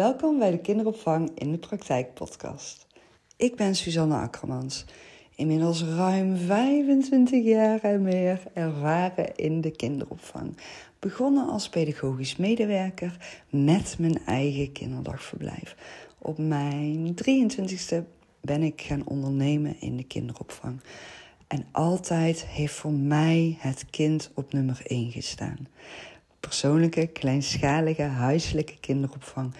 Welkom bij de Kinderopvang in de Praktijk podcast. Ik ben Suzanne Akkermans, inmiddels ruim 25 jaar en meer ervaren in de kinderopvang. Begonnen als pedagogisch medewerker met mijn eigen kinderdagverblijf. Op mijn 23ste ben ik gaan ondernemen in de kinderopvang. En altijd heeft voor mij het kind op nummer 1 gestaan. Persoonlijke, kleinschalige, huiselijke kinderopvang.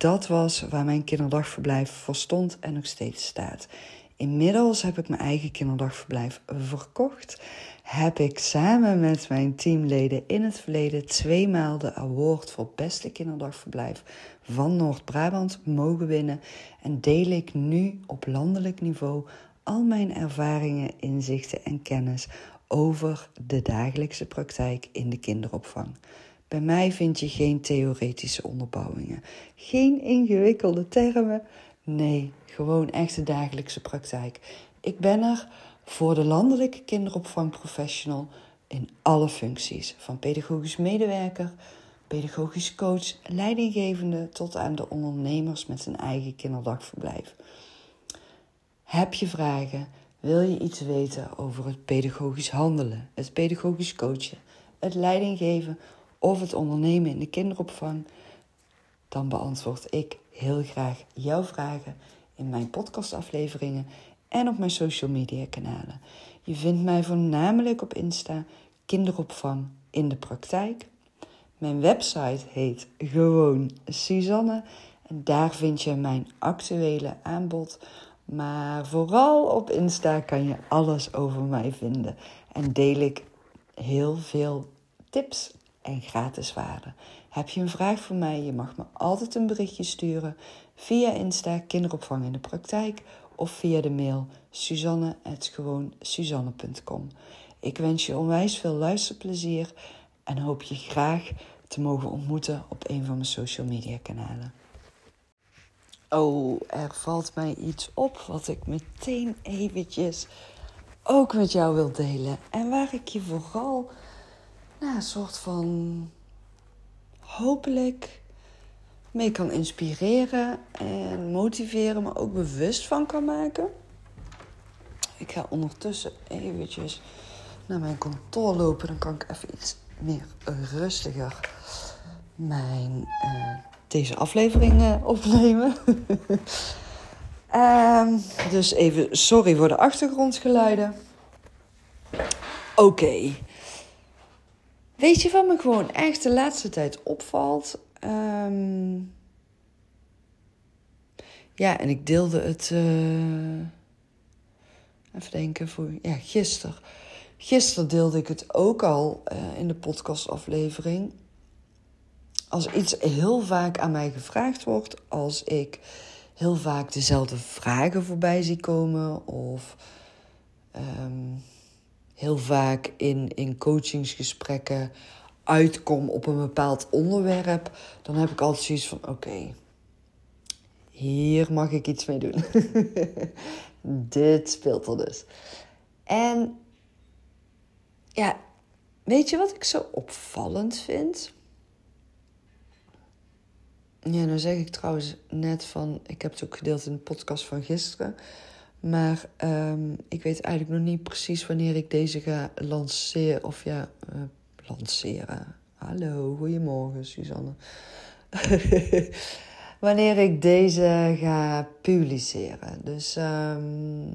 Dat was waar mijn kinderdagverblijf voor stond en nog steeds staat. Inmiddels heb ik mijn eigen kinderdagverblijf verkocht. Heb ik samen met mijn teamleden in het verleden tweemaal de award voor beste kinderdagverblijf van Noord-Brabant mogen winnen. En deel ik nu op landelijk niveau al mijn ervaringen, inzichten en kennis over de dagelijkse praktijk in de kinderopvang. Bij mij vind je geen theoretische onderbouwingen, geen ingewikkelde termen. Nee, gewoon echte dagelijkse praktijk. Ik ben er voor de landelijke kinderopvangprofessional in alle functies, van pedagogisch medewerker, pedagogisch coach, leidinggevende tot aan de ondernemers met een eigen kinderdagverblijf. Heb je vragen? Wil je iets weten over het pedagogisch handelen, het pedagogisch coachen, het leidinggeven of het ondernemen in de kinderopvang? Dan beantwoord ik heel graag jouw vragen in mijn podcastafleveringen en op mijn social media kanalen. Je vindt mij voornamelijk op Insta kinderopvang in de praktijk. Mijn website heet gewoon Suzanne en daar vind je mijn actuele aanbod maar vooral op Insta kan je alles over mij vinden. En deel ik heel veel tips en gratis waarden. Heb je een vraag voor mij? Je mag me altijd een berichtje sturen via Insta Kinderopvang in de Praktijk of via de mail suzanne.gewoonsuzanne.com. Ik wens je onwijs veel luisterplezier en hoop je graag te mogen ontmoeten op een van mijn social media kanalen. Oh, er valt mij iets op wat ik meteen eventjes ook met jou wil delen. En waar ik je vooral nou, een soort van hopelijk mee kan inspireren en motiveren, maar ook bewust van kan maken. Ik ga ondertussen eventjes naar mijn kantoor lopen. Dan kan ik even iets meer rustiger mijn uh, deze aflevering uh, opnemen. um, dus even sorry voor de achtergrondgeluiden. Oké. Weet je wat me gewoon echt de laatste tijd opvalt? Um, ja, en ik deelde het. Uh, even denken voor. Ja, gisteren. Gisteren deelde ik het ook al uh, in de podcastaflevering als iets heel vaak aan mij gevraagd wordt, als ik heel vaak dezelfde vragen voorbij zie komen of um, heel vaak in, in coachingsgesprekken uitkom op een bepaald onderwerp, dan heb ik altijd zoiets van: oké, hier mag ik iets mee doen. Dit speelt er dus. En ja, weet je wat ik zo opvallend vind? Ja, nou zeg ik trouwens net van, ik heb het ook gedeeld in de podcast van gisteren. Maar um, ik weet eigenlijk nog niet precies wanneer ik deze ga lanceren. Of ja, uh, lanceren. Hallo, goedemorgen Suzanne. wanneer ik deze ga publiceren. Dus, um,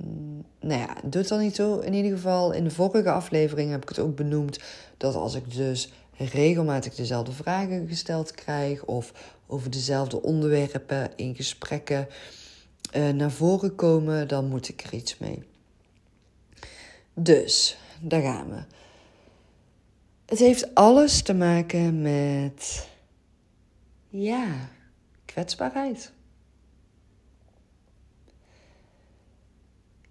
nou ja, doet er niet toe. In ieder geval, in de vorige aflevering heb ik het ook benoemd dat als ik dus regelmatig dezelfde vragen gesteld krijg of over dezelfde onderwerpen in gesprekken uh, naar voren komen, dan moet ik er iets mee. Dus, daar gaan we. Het heeft alles te maken met, ja, kwetsbaarheid.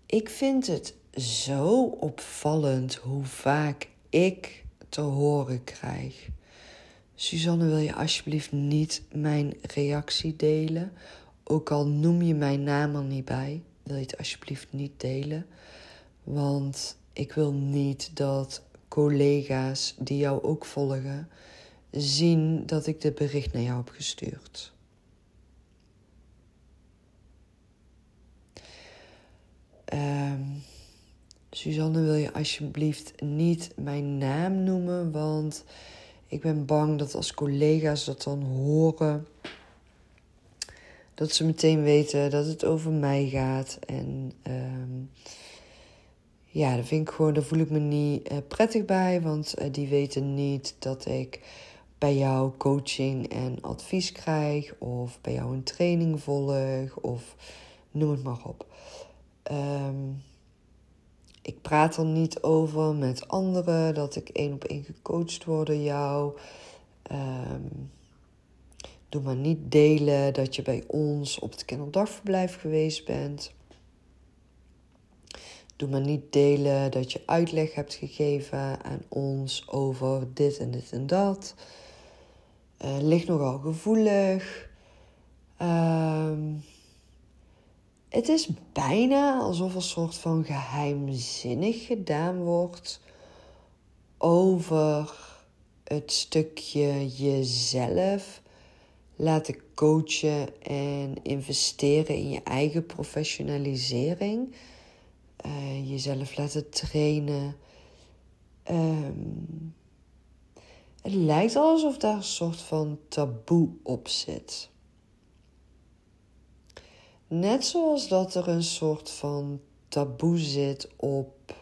Ik vind het zo opvallend hoe vaak ik te horen krijg Suzanne, wil je alsjeblieft niet mijn reactie delen? Ook al noem je mijn naam er niet bij, wil je het alsjeblieft niet delen. Want ik wil niet dat collega's die jou ook volgen zien dat ik dit bericht naar jou heb gestuurd. Um, Suzanne, wil je alsjeblieft niet mijn naam noemen? Want ik ben bang dat als collega's dat dan horen, dat ze meteen weten dat het over mij gaat. En um, ja, daar, vind ik gewoon, daar voel ik me niet uh, prettig bij, want uh, die weten niet dat ik bij jou coaching en advies krijg, of bij jou een training volg, of noem het maar op. Um, ik praat er niet over met anderen dat ik één op één gecoacht word door jou. Um, doe maar niet delen dat je bij ons op het kinderdagverblijf geweest bent. Doe maar niet delen dat je uitleg hebt gegeven aan ons over dit en dit en dat. Uh, ligt nogal gevoelig. Um, het is bijna alsof een soort van geheimzinnig gedaan wordt over het stukje jezelf laten coachen en investeren in je eigen professionalisering. Uh, jezelf laten trainen. Um, het lijkt alsof daar een soort van taboe op zit. Net zoals dat er een soort van taboe zit op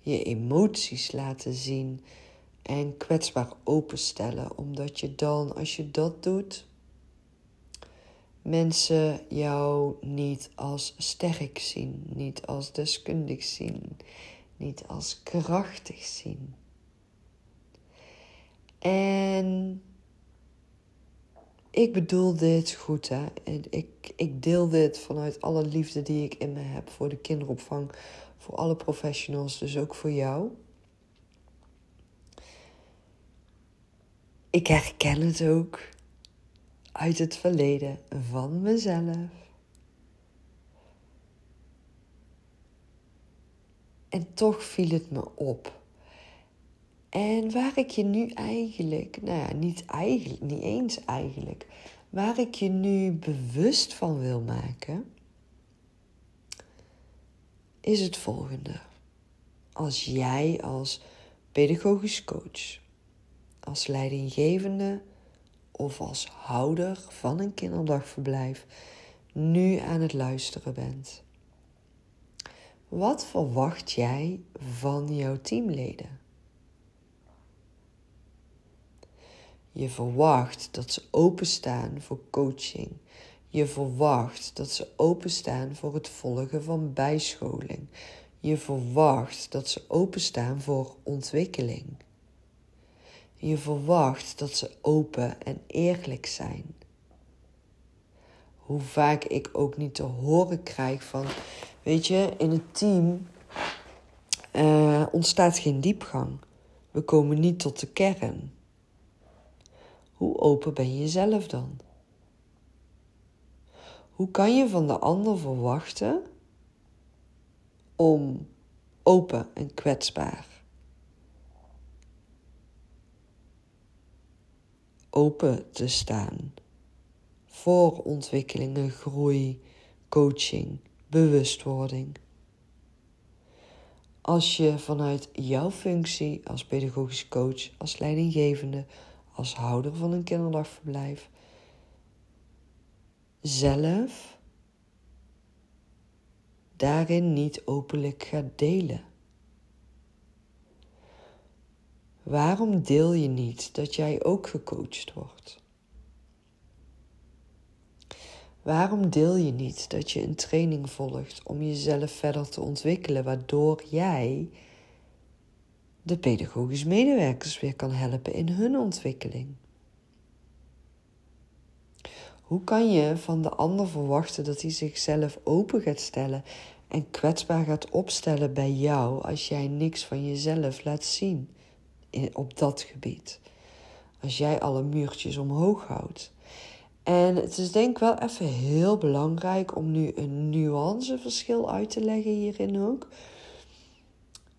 je emoties laten zien en kwetsbaar openstellen, omdat je dan, als je dat doet, mensen jou niet als sterk zien, niet als deskundig zien, niet als krachtig zien. En ik bedoel dit goed, hè. Ik, ik deel dit vanuit alle liefde die ik in me heb voor de kinderopvang, voor alle professionals, dus ook voor jou. Ik herken het ook uit het verleden van mezelf. En toch viel het me op. En waar ik je nu eigenlijk, nou ja, niet eigenlijk, niet eens eigenlijk, waar ik je nu bewust van wil maken, is het volgende. Als jij als pedagogisch coach, als leidinggevende of als houder van een kinderdagverblijf nu aan het luisteren bent. Wat verwacht jij van jouw teamleden? Je verwacht dat ze openstaan voor coaching. Je verwacht dat ze openstaan voor het volgen van bijscholing. Je verwacht dat ze openstaan voor ontwikkeling. Je verwacht dat ze open en eerlijk zijn. Hoe vaak ik ook niet te horen krijg van, weet je, in het team uh, ontstaat geen diepgang. We komen niet tot de kern. Hoe open ben je zelf dan? Hoe kan je van de ander verwachten om open en kwetsbaar, open te staan voor ontwikkelingen, groei, coaching, bewustwording? Als je vanuit jouw functie als pedagogisch coach, als leidinggevende, als houder van een kinderdagverblijf zelf daarin niet openlijk gaat delen? Waarom deel je niet dat jij ook gecoacht wordt? Waarom deel je niet dat je een training volgt om jezelf verder te ontwikkelen, waardoor jij de pedagogisch medewerkers weer kan helpen in hun ontwikkeling. Hoe kan je van de ander verwachten dat hij zichzelf open gaat stellen en kwetsbaar gaat opstellen bij jou als jij niks van jezelf laat zien op dat gebied? Als jij alle muurtjes omhoog houdt. En het is denk ik wel even heel belangrijk om nu een nuanceverschil uit te leggen hierin ook.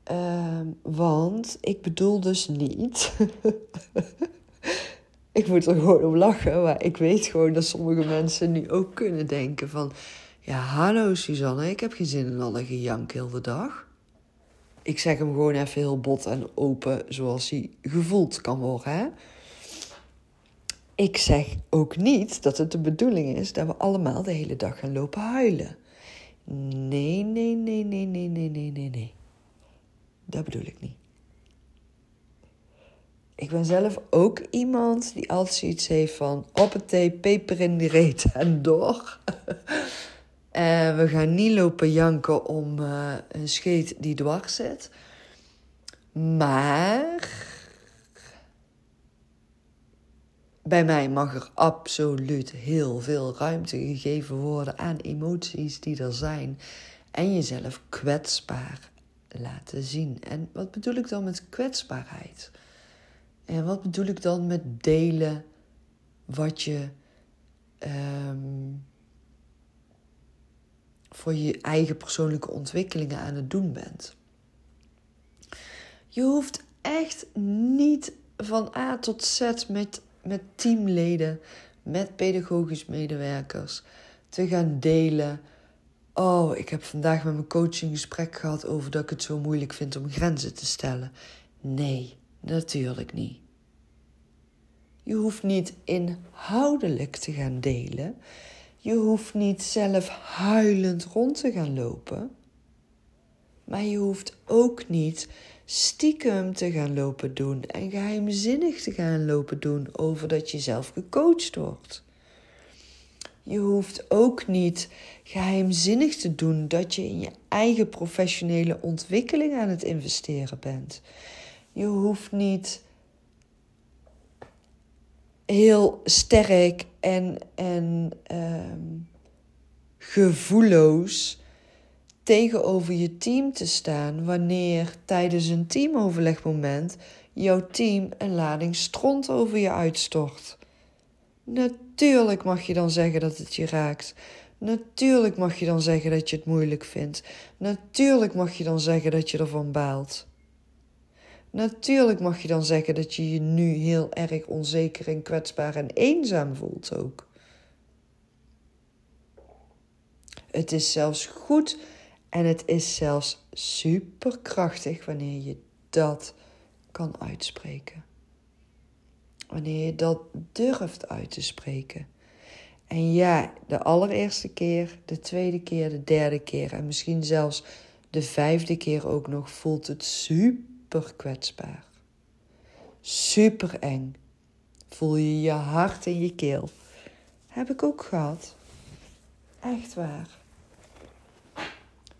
Ehm, want ik bedoel dus niet. ik moet er gewoon om lachen, maar ik weet gewoon dat sommige mensen nu ook kunnen denken van... Ja, hallo Suzanne, ik heb geen zin in alle gejank heel de dag. Ik zeg hem gewoon even heel bot en open, zoals hij gevoeld kan worden. Hè? Ik zeg ook niet dat het de bedoeling is dat we allemaal de hele dag gaan lopen huilen. Nee, nee, nee, nee, nee, nee, nee, nee, nee. Dat bedoel ik niet. Ik ben zelf ook iemand die altijd zoiets heeft van op het thee, peper in de reet en door. en we gaan niet lopen janken om uh, een scheet die dwars zit. Maar bij mij mag er absoluut heel veel ruimte gegeven worden aan emoties die er zijn. En jezelf kwetsbaar laten zien. En wat bedoel ik dan met kwetsbaarheid? En wat bedoel ik dan met delen wat je um, voor je eigen persoonlijke ontwikkelingen aan het doen bent? Je hoeft echt niet van A tot Z met, met teamleden, met pedagogisch medewerkers te gaan delen. Oh, ik heb vandaag met mijn coach een gesprek gehad over dat ik het zo moeilijk vind om grenzen te stellen. Nee, Natuurlijk niet. Je hoeft niet inhoudelijk te gaan delen. Je hoeft niet zelf huilend rond te gaan lopen. Maar je hoeft ook niet stiekem te gaan lopen doen en geheimzinnig te gaan lopen doen over dat je zelf gecoacht wordt. Je hoeft ook niet geheimzinnig te doen dat je in je eigen professionele ontwikkeling aan het investeren bent. Je hoeft niet heel sterk en, en um, gevoelloos tegenover je team te staan wanneer tijdens een teamoverlegmoment jouw team een lading stront over je uitstort. Natuurlijk mag je dan zeggen dat het je raakt. Natuurlijk mag je dan zeggen dat je het moeilijk vindt. Natuurlijk mag je dan zeggen dat je ervan baalt. Natuurlijk mag je dan zeggen dat je je nu heel erg onzeker en kwetsbaar en eenzaam voelt ook. Het is zelfs goed en het is zelfs superkrachtig wanneer je dat kan uitspreken. Wanneer je dat durft uit te spreken. En ja, de allereerste keer, de tweede keer, de derde keer en misschien zelfs de vijfde keer ook nog voelt het super super kwetsbaar. Super eng. Voel je je hart in je keel. Heb ik ook gehad. Echt waar.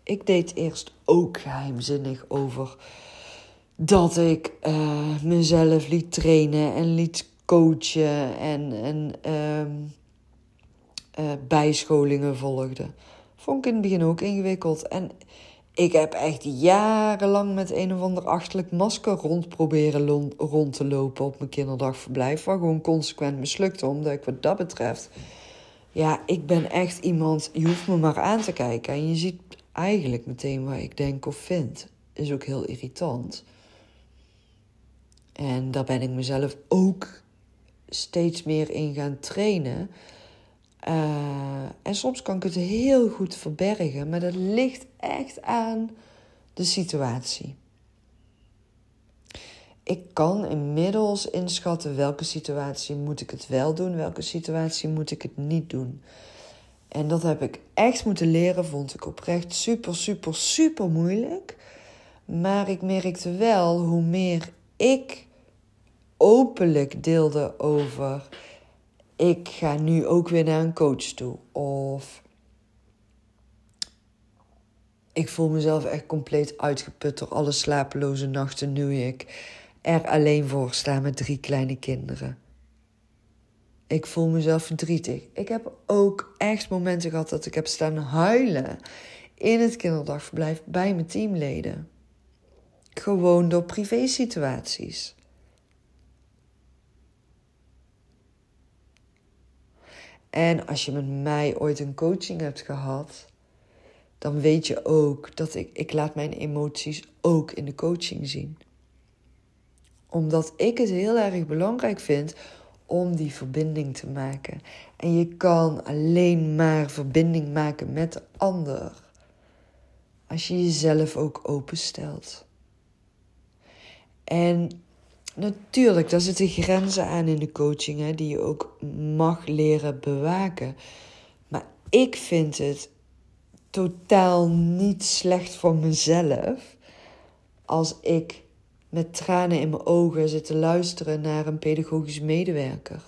Ik deed eerst ook geheimzinnig over dat ik uh, mezelf liet trainen en liet coachen en, en uh, uh, bijscholingen volgde. Vond ik in het begin ook ingewikkeld. En ik heb echt jarenlang met een of ander achterlijk masker rond proberen rond te lopen op mijn kinderdagverblijf. Waar gewoon consequent mislukte, omdat ik wat dat betreft. Ja, ik ben echt iemand, je hoeft me maar aan te kijken. En je ziet eigenlijk meteen wat ik denk of vind. Is ook heel irritant. En daar ben ik mezelf ook steeds meer in gaan trainen. Uh, en soms kan ik het heel goed verbergen, maar dat ligt echt aan de situatie. Ik kan inmiddels inschatten welke situatie moet ik het wel doen, welke situatie moet ik het niet doen. En dat heb ik echt moeten leren, vond ik oprecht super, super, super moeilijk. Maar ik merkte wel hoe meer ik openlijk deelde over ik ga nu ook weer naar een coach toe. Of ik voel mezelf echt compleet uitgeput door alle slapeloze nachten nu ik er alleen voor sta met drie kleine kinderen. Ik voel mezelf verdrietig. Ik heb ook echt momenten gehad dat ik heb staan huilen in het kinderdagverblijf bij mijn teamleden. Gewoon door privésituaties. En als je met mij ooit een coaching hebt gehad, dan weet je ook dat ik, ik laat mijn emoties ook in de coaching zien. Omdat ik het heel erg belangrijk vind om die verbinding te maken. En je kan alleen maar verbinding maken met de ander als je jezelf ook openstelt. En natuurlijk, daar zitten grenzen aan in de coaching, hè, die je ook mag leren bewaken. Maar ik vind het totaal niet slecht voor mezelf als ik met tranen in mijn ogen zit te luisteren naar een pedagogisch medewerker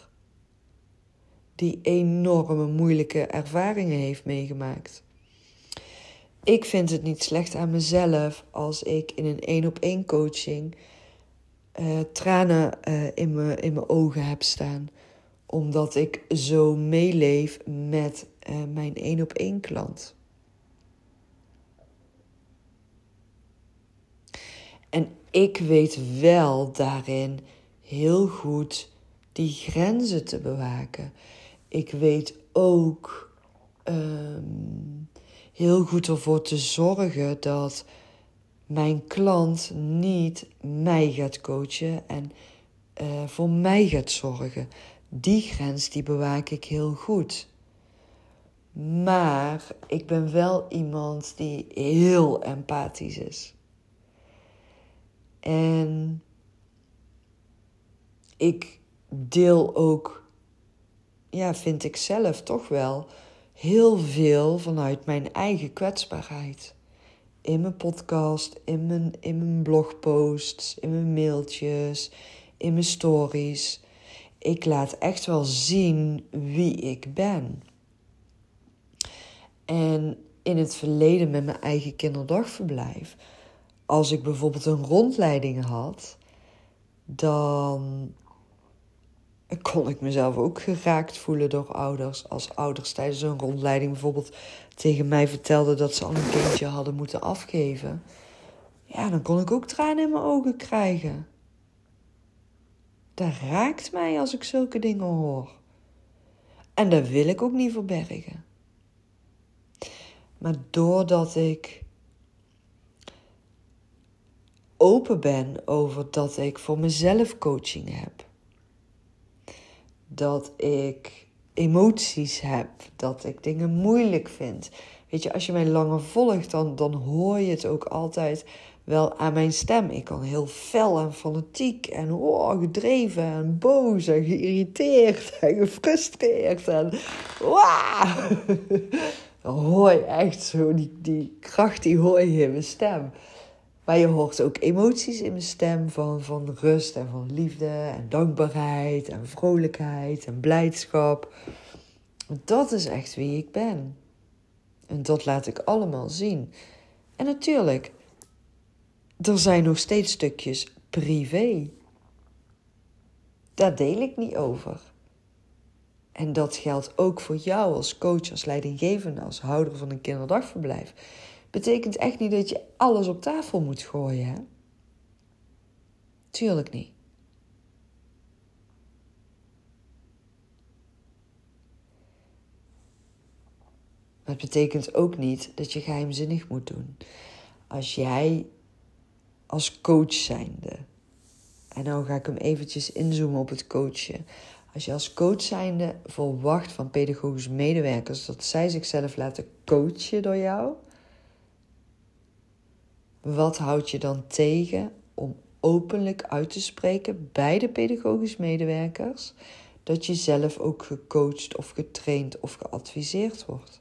die enorme moeilijke ervaringen heeft meegemaakt. Ik vind het niet slecht aan mezelf als ik in een één op één coaching uh, tranen uh, in, mijn, in mijn ogen heb staan. Omdat ik zo meeleef met uh, mijn één op één klant. En ik weet wel daarin heel goed die grenzen te bewaken. Ik weet ook um, heel goed ervoor te zorgen dat mijn klant niet mij gaat coachen en uh, voor mij gaat zorgen. Die grens die bewaak ik heel goed. Maar ik ben wel iemand die heel empathisch is. En ik deel ook, ja, vind ik zelf toch wel, heel veel vanuit mijn eigen kwetsbaarheid. In mijn podcast, in mijn, in mijn blogposts, in mijn mailtjes, in mijn stories. Ik laat echt wel zien wie ik ben. En in het verleden met mijn eigen kinderdagverblijf als ik bijvoorbeeld een rondleiding had, dan kon ik mezelf ook geraakt voelen door ouders. Als ouders tijdens een rondleiding bijvoorbeeld tegen mij vertelden dat ze al een kindje hadden moeten afgeven. Ja, dan kon ik ook tranen in mijn ogen krijgen. Dat raakt mij als ik zulke dingen hoor. En dat wil ik ook niet verbergen. Maar doordat ik open ben over dat ik voor mezelf coaching heb. Dat ik emoties heb, dat ik dingen moeilijk vind. Weet je, als je mij langer volgt, dan, dan hoor je het ook altijd wel aan mijn stem. Ik kan heel fel en fanatiek en oh, gedreven en boos en geïrriteerd en gefrustreerd en wow. Dan hoor je echt zo die, die kracht, die hoor in mijn stem. Maar je hoort ook emoties in mijn stem van, van rust en van liefde en dankbaarheid en vrolijkheid en blijdschap. Dat is echt wie ik ben. En dat laat ik allemaal zien. En natuurlijk, er zijn nog steeds stukjes privé. Daar deel ik niet over. En dat geldt ook voor jou als coach, als leidinggevende, als houder van een kinderdagverblijf betekent echt niet dat je alles op tafel moet gooien. Hè? Tuurlijk niet. Maar het betekent ook niet dat je geheimzinnig moet doen. Als jij als coach zijnde, en nou ga ik hem eventjes inzoomen op het coachen. Als je als coach zijnde verwacht van pedagogische medewerkers dat zij zichzelf laten coachen door jou, wat houdt je dan tegen om openlijk uit te spreken bij de pedagogisch medewerkers dat je zelf ook gecoacht of getraind of geadviseerd wordt?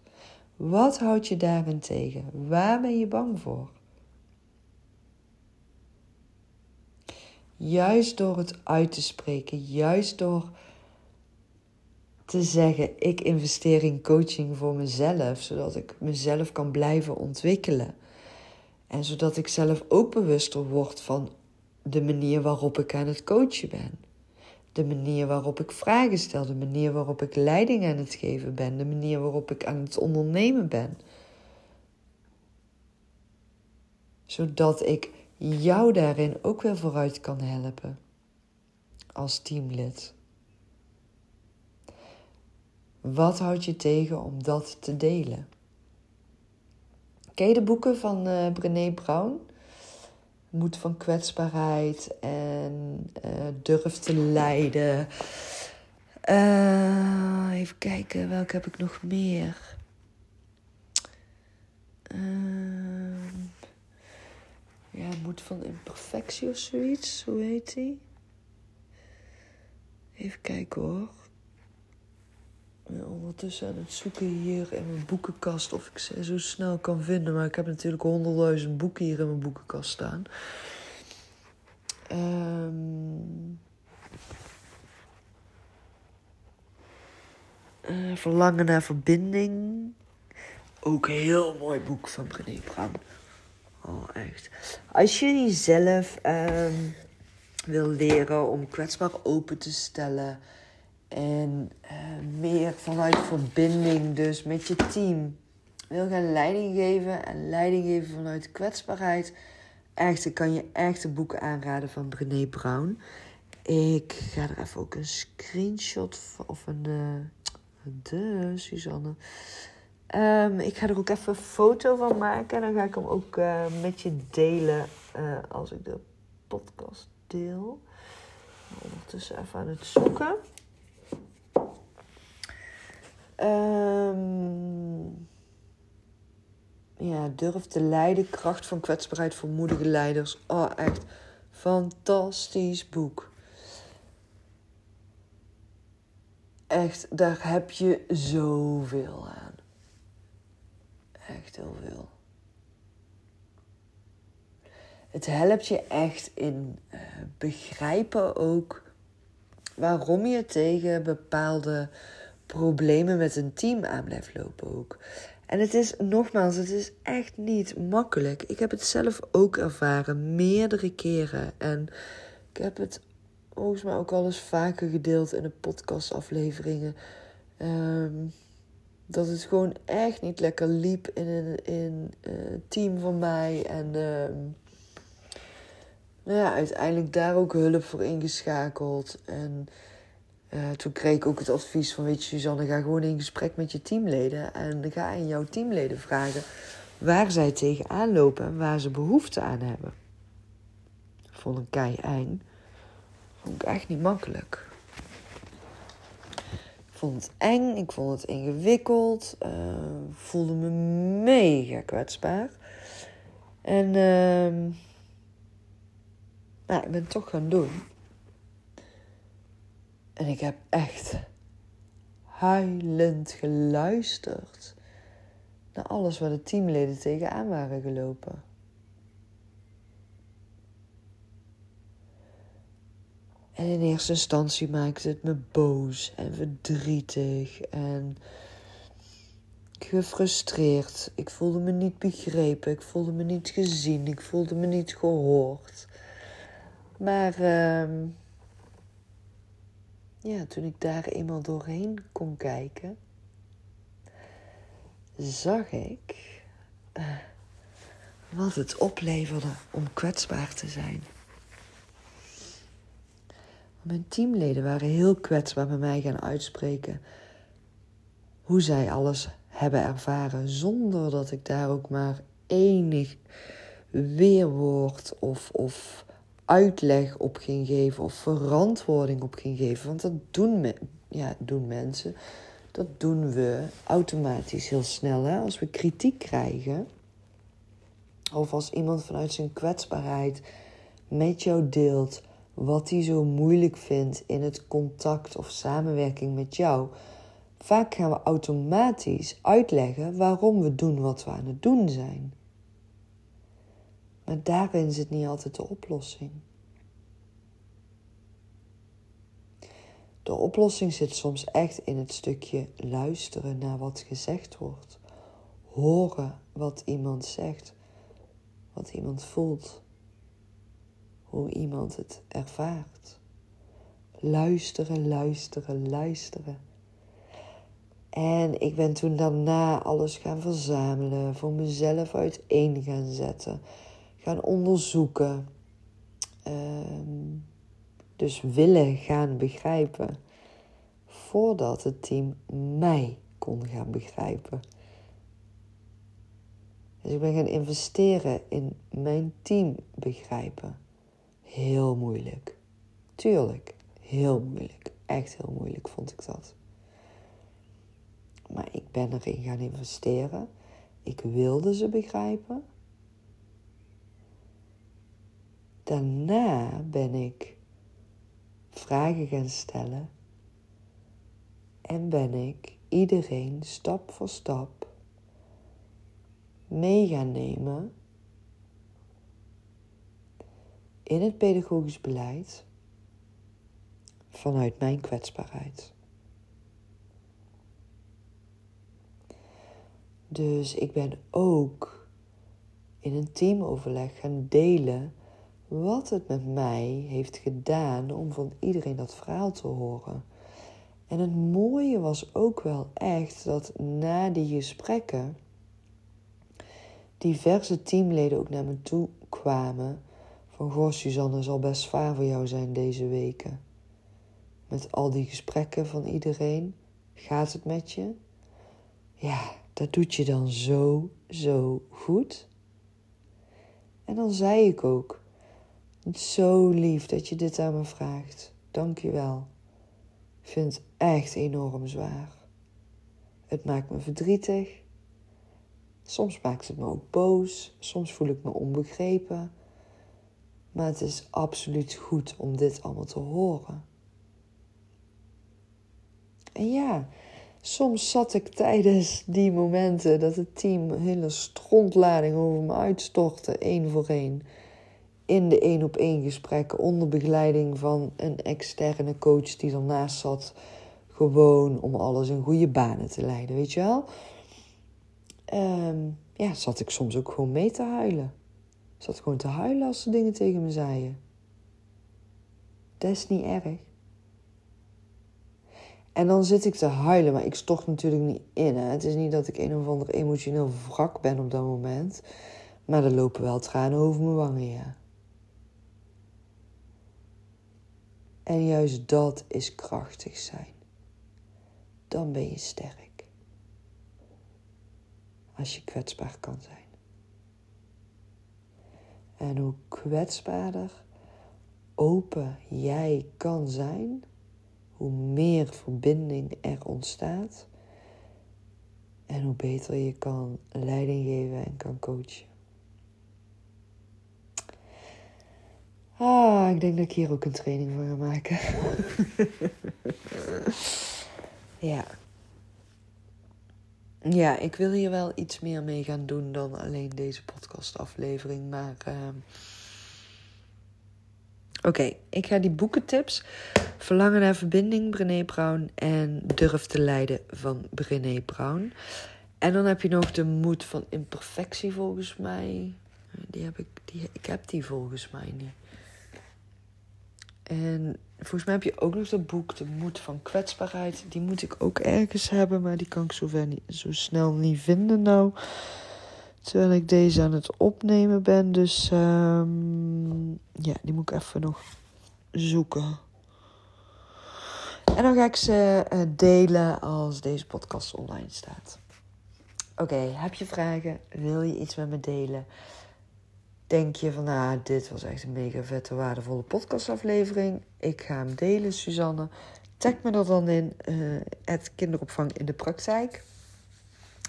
Wat houdt je daarin tegen? Waar ben je bang voor? Juist door het uit te spreken, juist door te zeggen: ik investeer in coaching voor mezelf, zodat ik mezelf kan blijven ontwikkelen. En zodat ik zelf ook bewuster word van de manier waarop ik aan het coachen ben. De manier waarop ik vragen stel, de manier waarop ik leiding aan het geven ben, de manier waarop ik aan het ondernemen ben. Zodat ik jou daarin ook weer vooruit kan helpen als teamlid. Wat houdt je tegen om dat te delen? Ken de boeken van uh, Brené Brown? Moed van kwetsbaarheid en uh, durf te lijden. Uh, even kijken, welke heb ik nog meer? Ja, Moed van Imperfectie of zoiets. Hoe heet die? Even kijken hoor. Ondertussen aan het zoeken hier in mijn boekenkast of ik ze zo snel kan vinden. Maar ik heb natuurlijk honderdduizend boeken hier in mijn boekenkast staan. Um, Verlangen naar verbinding. Ook een heel mooi boek van Brené Brown. Oh, echt. Als je jezelf um, wil leren om kwetsbaar open te stellen. En uh, meer vanuit verbinding, dus met je team. Wil gaan leiding geven en leiding geven vanuit kwetsbaarheid. Echt, ik kan je echt de boeken aanraden van Brené Brown. Ik ga er even ook een screenshot of een. Uh, de Suzanne. Um, ik ga er ook even een foto van maken. En dan ga ik hem ook uh, met je delen als ik de podcast deel. Ondertussen even aan het zoeken. Um, ja, durf te leiden. Kracht van kwetsbaarheid voor moedige leiders. Oh, echt fantastisch boek. Echt, daar heb je zoveel aan. Echt heel veel. Het helpt je echt in uh, begrijpen ook waarom je tegen bepaalde problemen met een team aan blijft lopen ook. En het is nogmaals, het is echt niet makkelijk. Ik heb het zelf ook ervaren, meerdere keren. En ik heb het volgens mij ook al eens vaker gedeeld in de podcastafleveringen. Um, dat het gewoon echt niet lekker liep in een in, uh, team van mij. En uh, nou ja, uiteindelijk daar ook hulp voor ingeschakeld. En uh, toen kreeg ik ook het advies van, weet je Suzanne, ga gewoon in gesprek met je teamleden. En ga aan jouw teamleden vragen waar zij tegenaan lopen en waar ze behoefte aan hebben. Vond een kei eng. Vond ik echt niet makkelijk. Ik vond het eng, ik vond het ingewikkeld. Uh, voelde me mega kwetsbaar. En uh, nou, ik ben het toch gaan doen. En ik heb echt huilend geluisterd naar alles waar de teamleden tegenaan waren gelopen. En in eerste instantie maakte het me boos en verdrietig en gefrustreerd. Ik voelde me niet begrepen, ik voelde me niet gezien, ik voelde me niet gehoord. Maar uh, ja, toen ik daar eenmaal doorheen kon kijken, zag ik uh, wat het opleverde om kwetsbaar te zijn. Mijn teamleden waren heel kwetsbaar bij mij gaan uitspreken hoe zij alles hebben ervaren, zonder dat ik daar ook maar enig weerwoord of, of uitleg op ging geven of verantwoording op ging geven. Want dat doen, ja, doen mensen, dat doen we automatisch heel snel. Hè? Als we kritiek krijgen, of als iemand vanuit zijn kwetsbaarheid met jou deelt wat hij zo moeilijk vindt in het contact of samenwerking met jou. Vaak gaan we automatisch uitleggen waarom we doen wat we aan het doen zijn. Maar daarin zit niet altijd de oplossing. De oplossing zit soms echt in het stukje luisteren naar wat gezegd wordt. Horen wat iemand zegt, wat iemand voelt hoe iemand het ervaart. Luisteren, luisteren, luisteren. En ik ben toen daarna alles gaan verzamelen, voor mezelf uiteen gaan zetten, gaan onderzoeken. Um, dus willen gaan begrijpen, voordat het team mij kon gaan begrijpen. Dus ik ben gaan investeren in mijn team begrijpen heel moeilijk. Tuurlijk, heel moeilijk. Echt heel moeilijk vond ik dat. Maar ik ben erin gaan investeren. Ik wilde ze begrijpen. Daarna ben ik vragen gaan stellen en ben ik iedereen stap voor stap mee gaan nemen in het pedagogisch beleid vanuit mijn kwetsbaarheid. Dus ik ben ook in een teamoverleg gaan delen wat het met mij heeft gedaan om van iedereen dat verhaal te horen. En het mooie was ook wel echt dat na die gesprekken diverse teamleden ook naar me toe kwamen. Van goh, Suzanne zal best zwaar voor jou zijn deze weken. Met al die gesprekken van iedereen. Gaat het met je? Ja, dat doet je dan zo, zo goed. En dan zei ik ook: zo lief dat je dit aan me vraagt. Dank je wel. Ik vind het echt enorm zwaar. Het maakt me verdrietig. Soms maakt het me ook boos. Soms voel ik me onbegrepen. Maar het is absoluut goed om dit allemaal te horen. En ja, soms zat ik tijdens die momenten dat het team hele strontlading over me uitstortte, één voor één. In de één op één gesprekken onder begeleiding van een externe coach die ernaast zat. Gewoon om alles in goede banen te leiden, weet je wel? Um, ja, zat ik soms ook gewoon mee te huilen. Zat gewoon te huilen als ze dingen tegen me zeiden. Dat is niet erg. En dan zit ik te huilen, maar ik stort natuurlijk niet in. Hè. Het is niet dat ik een of ander emotioneel wrak ben op dat moment. Maar er lopen wel tranen over mijn wangen, ja. En juist dat is krachtig zijn. Dan ben je sterk. Als je kwetsbaar kan zijn. En hoe kwetsbaarder, open jij kan zijn, hoe meer verbinding er ontstaat en hoe beter je kan leiding geven en kan coachen. Ah, ik denk dat ik hier ook een training van ga maken. ja. Ja, ik wil hier wel iets meer mee gaan doen dan alleen deze podcastaflevering. Maar uh, oké, ik ga die boekentips Verlangen naar verbinding, Brené Brown en Durf te leiden van Brené Brown. En dan heb je nog de moed van imperfectie volgens mij. Die heb ik, die, ik heb die volgens mij niet. En volgens mij heb je ook nog dat boek, De Moed van Kwetsbaarheid. Die moet ik ook ergens hebben, maar die kan ik zover niet, zo snel niet vinden nou. Terwijl ik deze aan het opnemen ben. Dus um, ja, die moet ik even nog zoeken. En dan ga ik ze uh, delen als deze podcast online staat. Oké, heb je vragen? Wil je iets met me delen? Denk je van, nou, dit was echt een mega vette, waardevolle podcastaflevering. Ik ga hem delen, Suzanne. Tag me er dan in, uh, het kinderopvang in de praktijk.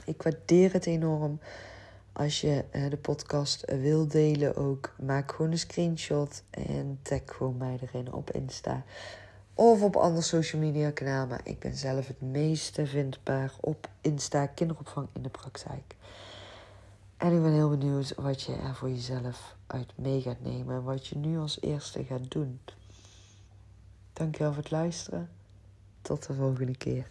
Ik waardeer het enorm. Als je uh, de podcast wil delen ook, maak gewoon een screenshot en tag gewoon mij erin op Insta. Of op andere social media kanaal. Maar ik ben zelf het meeste vindbaar op Insta kinderopvang in de praktijk. En ik ben heel benieuwd wat je er voor jezelf uit mee gaat nemen en wat je nu als eerste gaat doen. Dankjewel voor het luisteren. Tot de volgende keer.